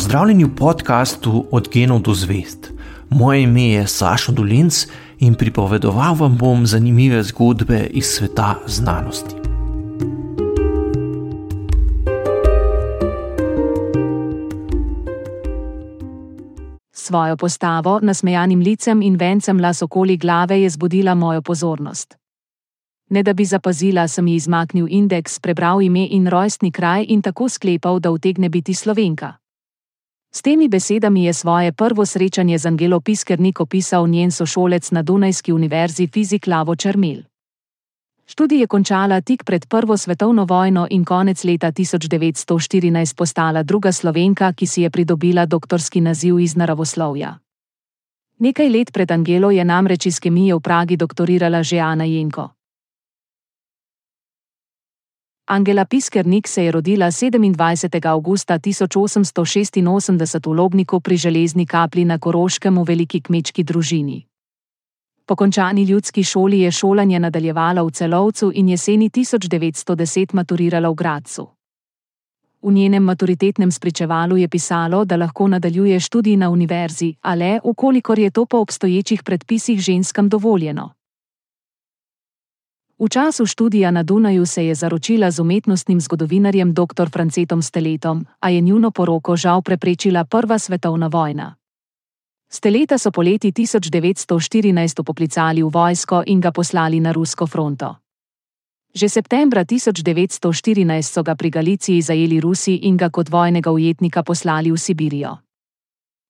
Pozdravljeni v podkastu Od genov do zvest. Moje ime je Sašo Dolinc in pripovedoval vam bom zanimive zgodbe iz sveta znanosti. Svojo postavo, nasmejanim licem in vencem las okoli glave je zbudila mojo pozornost. Ne da bi zapazila, sem ji izmaknil indeks, prebral ime in rojstni kraj in tako sklepal, da utegne biti slovenka. S temi besedami je svoje prvo srečanje z Angelo Piskernik opisal njen sošolec na Dunajski univerzi fizik Lavo Črmil. Študij je končala tik pred Prvo svetovno vojno in konec leta 1914 postala druga slovenka, ki si je pridobila doktorski naziv iz naravoslovja. Nekaj let pred Angelo je namreč iz kemije v Pragi doktorirala že Ana Jenko. Angela Piskernik se je rodila 27. augusta 1886 v Lobniku pri železni kapli na Koroškem v veliki kmečki družini. Po končani ljudski šoli je šolanje nadaljevala v Celovcu in jeseni 1910 maturirala v Gradcu. V njenem maturitetnem spričevalu je pisalo, da lahko nadaljuje študij na univerzi, a le, ukolikor je to po obstoječih predpisih ženskam dovoljeno. V času študija na Dunaju se je zaročila z umetnostnim zgodovinarjem dr. Francetom Steletom, a je njuno poroko žal preprečila Prva svetovna vojna. Steleta so poleti 1914 upoklicali v vojsko in ga poslali na rusko fronto. Že septembra 1914 so ga pri Galiciji zajeli Rusi in ga kot vojnega ujetnika poslali v Sibirijo.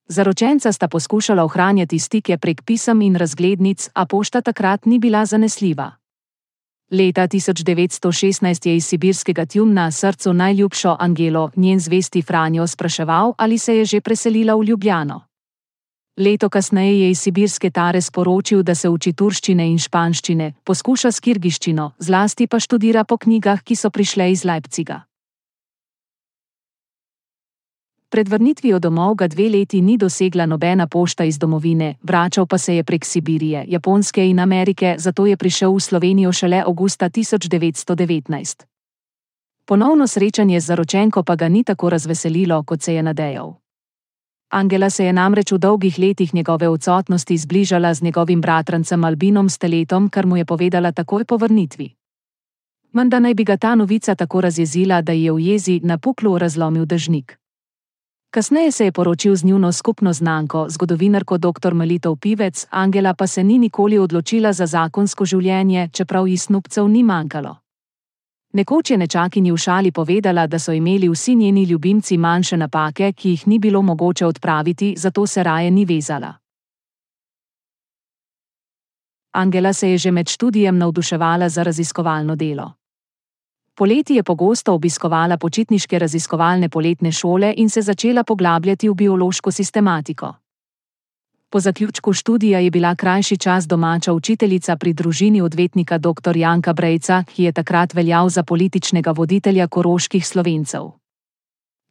Zaročenca sta poskušala ohranjati stike prek pisem in razglednic, a pošta takrat ni bila zanesljiva. Leta 1916 je iz sibirskega tjumna srcu najljubšo Angelo, njen zvesti Franjo, spraševal, ali se je že preselila v Ljubljano. Leto kasneje je iz sibirske tare sporočil, da se uči turščine in španščine, poskuša s kirgiščino, zlasti pa študira po knjigah, ki so prišle iz Leipciga. Pred vrnitvijo domov ga dve leti ni dosegla nobena pošta iz domovine, vračal pa se je prek Sibirije, Japonske in Amerike, zato je prišel v Slovenijo šele avgusta 1919. Ponovno srečanje z zaročenko pa ga ni tako razveselilo, kot se je nadejal. Angela se je namreč v dolgih letih njegove odsotnosti zbližala z njegovim bratrancem Albinom Steletom, kar mu je povedala takoj po vrnitvi. Menda naj bi ga ta novica tako razjezila, da je v jezi na puklu razlomil dežnik. Kasneje se je poročil z njuno skupno znanko, zgodovinarko dr. Melitov Pivec, Angela pa se ni nikoli odločila za zakonsko življenje, čeprav ji snupcev ni manjkalo. Nekoč je nečakinji v šali povedala, da so imeli vsi njeni ljubimci manjše napake, ki jih ni bilo mogoče odpraviti, zato se raje ni vezala. Angela se je že med študijem navduševala za raziskovalno delo. Poleti je pogosto obiskovala počitniške raziskovalne poletne šole in se začela poglabljati v biološko sistematiko. Po zaključku študija je bila krajši čas domača učiteljica pri družini odvetnika dr. Janka Brejca, ki je takrat veljal za političnega voditelja koroških slovencev.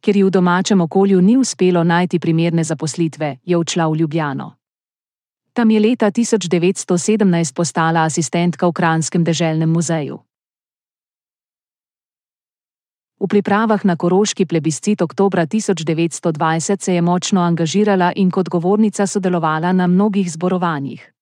Ker ji v domačem okolju ni uspelo najti primerne zaposlitve, je odšla v Ljubljano. Tam je leta 1917 postala asistentka v Kranskem deželnem muzeju. V pripravah na koroški plebiscit oktobra 1920 se je močno angažirala in kot govornica sodelovala na mnogih zborovanjih.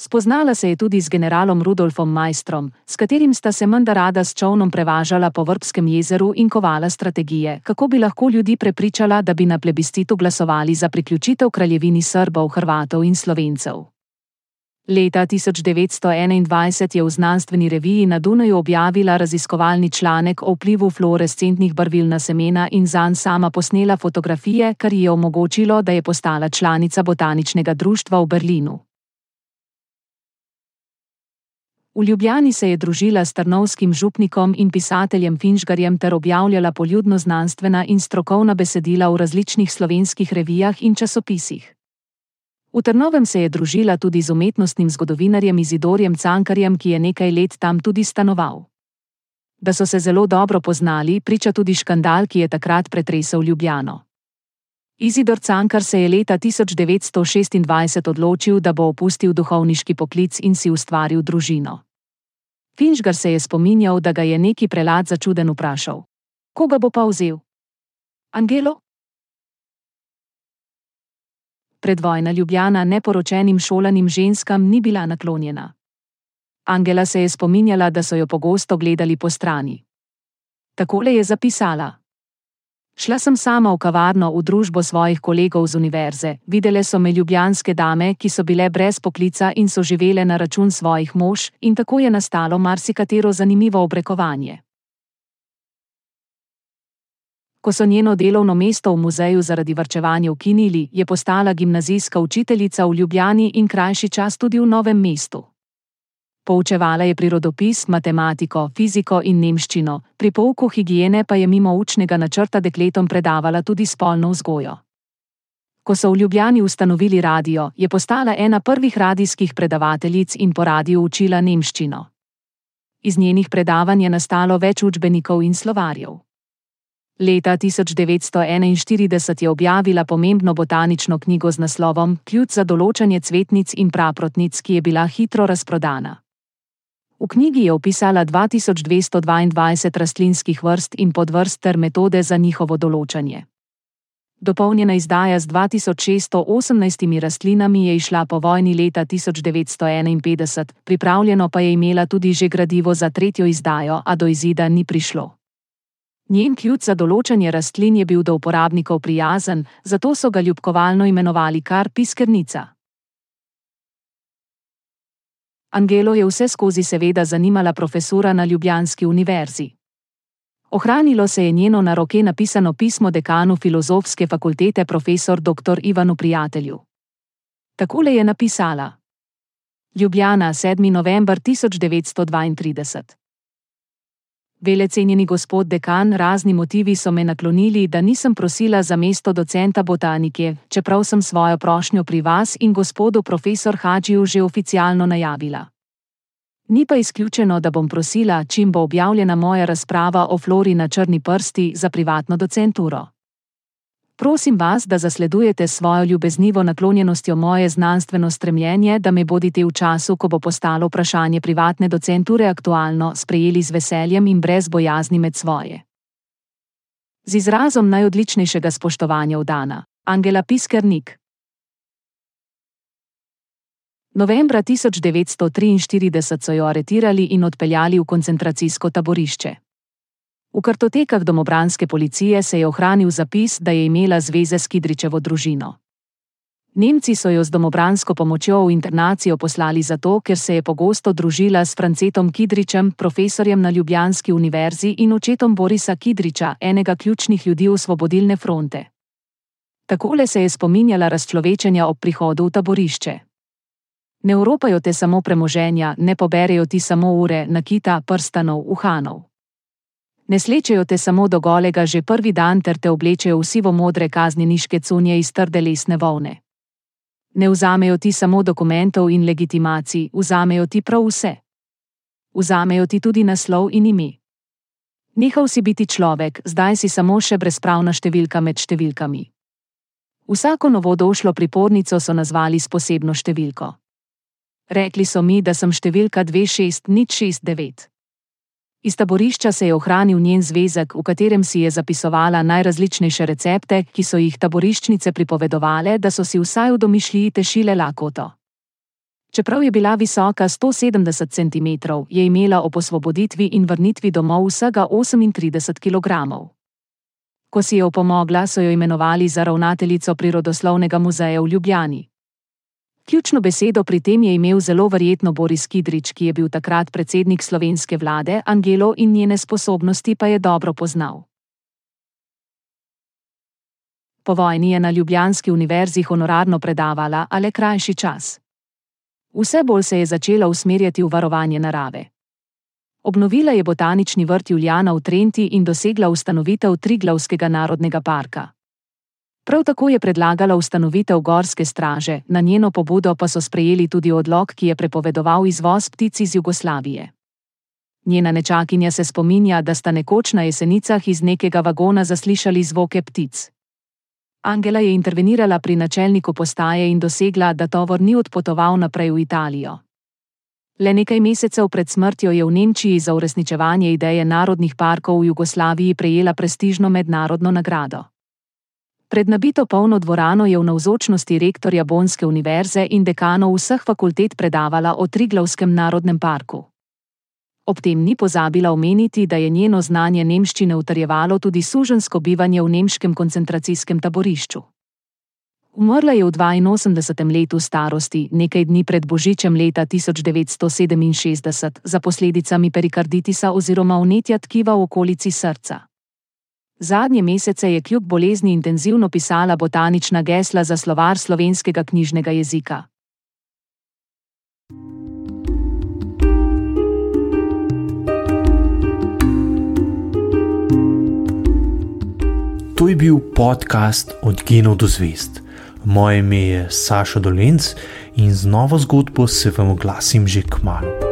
Spoznala se je tudi z generalom Rudolfom Majstrom, s katerim sta se menda rada s čovnom prevažala po Vrbskem jezeru in kovala strategije, kako bi lahko ljudi prepričala, da bi na plebiscitu glasovali za priključitev kraljevini Srbov, Hrvatov in Slovencev. Leta 1921 je v znanstveni reviji na Dunaju objavila raziskovalni članek o vplivu fluorescentnih barvil na semena in zanj sama posnela fotografije, kar ji je omogočilo, da je postala članica botaničnega društva v Berlinu. V Ljubljani se je družila s trnovskim župnikom in pisateljem Finžgarjem ter objavljala poljudno znanstvena in strokovna besedila v različnih slovenskih revijah in časopisih. V Trnovem se je družila tudi z umetnostnim zgodovinarjem Izidorjem Cankarjem, ki je nekaj let tam tudi stanoval. Da so se zelo dobro poznali, priča tudi škandal, ki je takrat pretresel Ljubljano. Izidor Cankar se je leta 1926 odločil, da bo opustil duhovniški poklic in si ustvaril družino. Finžgar se je spominjal, da ga je neki prelad začuden vprašal: Koga bo pa vzel? Angelo? Predvojna Ljubljana neporočenim šolanim ženskam ni bila naklonjena. Angela se je spominjala, da so jo pogosto gledali po strani. Takole je zapisala: Šla sem sama v kavarno v družbo svojih kolegov z univerze, videle so me ljubljanske dame, ki so bile brez poklica in so živele na račun svojih mož, in tako je nastalo marsikatero zanimivo obrekovanje. Ko so njeno delovno mesto v muzeju zaradi vrčevanja ukinili, je postala gimnazijska učiteljica v Ljubljani in krajši čas tudi v Novem mestu. Poučevala je prirodopis, matematiko, fiziko in nemščino, pri pouku higiene pa je mimo učnega načrta dekletom predavala tudi spolno vzgojo. Ko so v Ljubljani ustanovili radio, je postala ena prvih radijskih predavateljic in po radiju učila nemščino. Iz njenih predavanj je nastalo več učbenikov in slovarjev. Leta 1941 je objavila pomembno botanično knjigo z naslovom Ključ za določanje cvetnic in praprotnic, ki je bila hitro razprodana. V knjigi je opisala 2222 rastlinskih vrst in podvrst ter metode za njihovo določanje. Dopolnjena izdaja z 2618 rastlinami je išla po vojni leta 1951, pripravljeno pa je imela tudi že gradivo za tretjo izdajo, a do izida ni prišlo. Njen ključ za določanje rastlin je bil do uporabnikov prijazen, zato so ga ljubkovalno imenovali kar piskernica. Angelo je vse skozi seveda zanimala profesura na Ljubljanski univerzi. Ohranilo se je njeno na roke napisano pismo dekanu filozofske fakultete profesor dr. Ivanu Prijatelju. Takole je napisala: Ljubljana, 7. november 1932. Velecenjeni gospod dekan, razni motivi so me naklonili, da nisem prosila za mesto docenta botanike, čeprav sem svojo prošnjo pri vas in gospodu profesor Hadžiju že oficialno najavila. Ni pa izključeno, da bom prosila, čim bo objavljena moja razprava o flori na črni prsti za privatno docenturo. Prosim vas, da zasledujete svojo ljubeznivo naklonjenostjo moje znanstveno stremljenje, da me bodite v času, ko bo postalo vprašanje privatne docenture aktualno, sprejeli z veseljem in brez bojazni med svoje. Z izrazom najodličnejšega spoštovanja v dana, Angela Piskernik. Novembra 1943 so jo aretirali in odpeljali v koncentracijsko taborišče. V kartotekah domobranske policije se je ohranil zapis, da je imela zveze s Kidričevo družino. Nemci so jo z domobransko pomočjo v internacijo poslali zato, ker se je pogosto družila s Francetom Kidričem, profesorjem na Ljubljanski univerzi in očetom Borisa Kidriča, enega ključnih ljudi Osvobodilne fronte. Takole se je spominjala razčlovečenja ob prihodu v taborišče. Ne evropajo te samo premoženja, ne poberejo ti samo ure, nakita, prstanov, uhanov. Ne slečejo te samo do golega že prvi dan ter te oblečejo v sivo modre kaznjeniške cunje iz trde lesne volne. Ne vzamejo ti samo dokumentov in legitimacij, vzamejo ti prav vse. Vzamejo ti tudi naslov in ime. Nehal si biti človek, zdaj si samo še brezpravna številka med številkami. Vsako novodošlo pripornico so nazvali s posebno številko. Rekli so mi, da sem številka 2669. Iz taborišča se je ohranil njen zvezek, v katerem si je zapisovala najrazličnejše recepte, ki so jih taboriščnice pripovedovale, da so si vsaj v domišljiji tešile lakoto. Čeprav je bila visoka 170 cm, je imela ob osvoboditvi in vrnitvi domov vsega 38 kg. Ko si je opomogla, so jo imenovali za ravnateljico Prirodoslovnega muzeja v Ljubljani. Ključno besedo pri tem je imel zelo verjetno Boris Kidrič, ki je bil takrat predsednik slovenske vlade, Angelo in njene sposobnosti pa je dobro poznal. Po vojni je na Ljubljanski univerzi honorarno predavala, a le krajši čas. Vse bolj se je začela usmerjati v varovanje narave. Obnovila je botanični vrt Juliana v Trenti in dosegla ustanovitev Triglavskega narodnega parka. Prav tako je predlagala ustanovitev gorske straže, na njeno pobudo pa so sprejeli tudi odlog, ki je prepovedoval izvoz ptic iz Jugoslavije. Njena nečakinja se spominja, da sta nekoč na jesenicah iz nekega vagona zaslišali zvoke ptic. Angela je intervenirala pri načelniku postaje in dosegla, da tovor ni odpotoval naprej v Italijo. Le nekaj mesecev pred smrtjo je v Nemčiji za uresničevanje ideje narodnih parkov v Jugoslaviji prejela prestižno mednarodno nagrado. Pred nabito polno dvorano je v navzočnosti rektorja Bonske univerze in dekanov vseh fakultet predavala o Triglavskem narodnem parku. Ob tem ni pozabila omeniti, da je njeno znanje nemščine utrjevalo tudi sužensko bivanje v nemškem koncentracijskem taborišču. Umrla je v 82. letu starosti, nekaj dni pred božičem leta 1967, za posledicami perikarditisa oziroma vnetja tkiva v okolici srca. Zadnje mesece je kljub bolezni intenzivno pisala botanična gesla za slovar slovenskega knjižnega jezika. To je bil podcast Od genov do zvest. Moje ime je Saša Dolenc in z novo zgodbo se vam oglasim že k malu.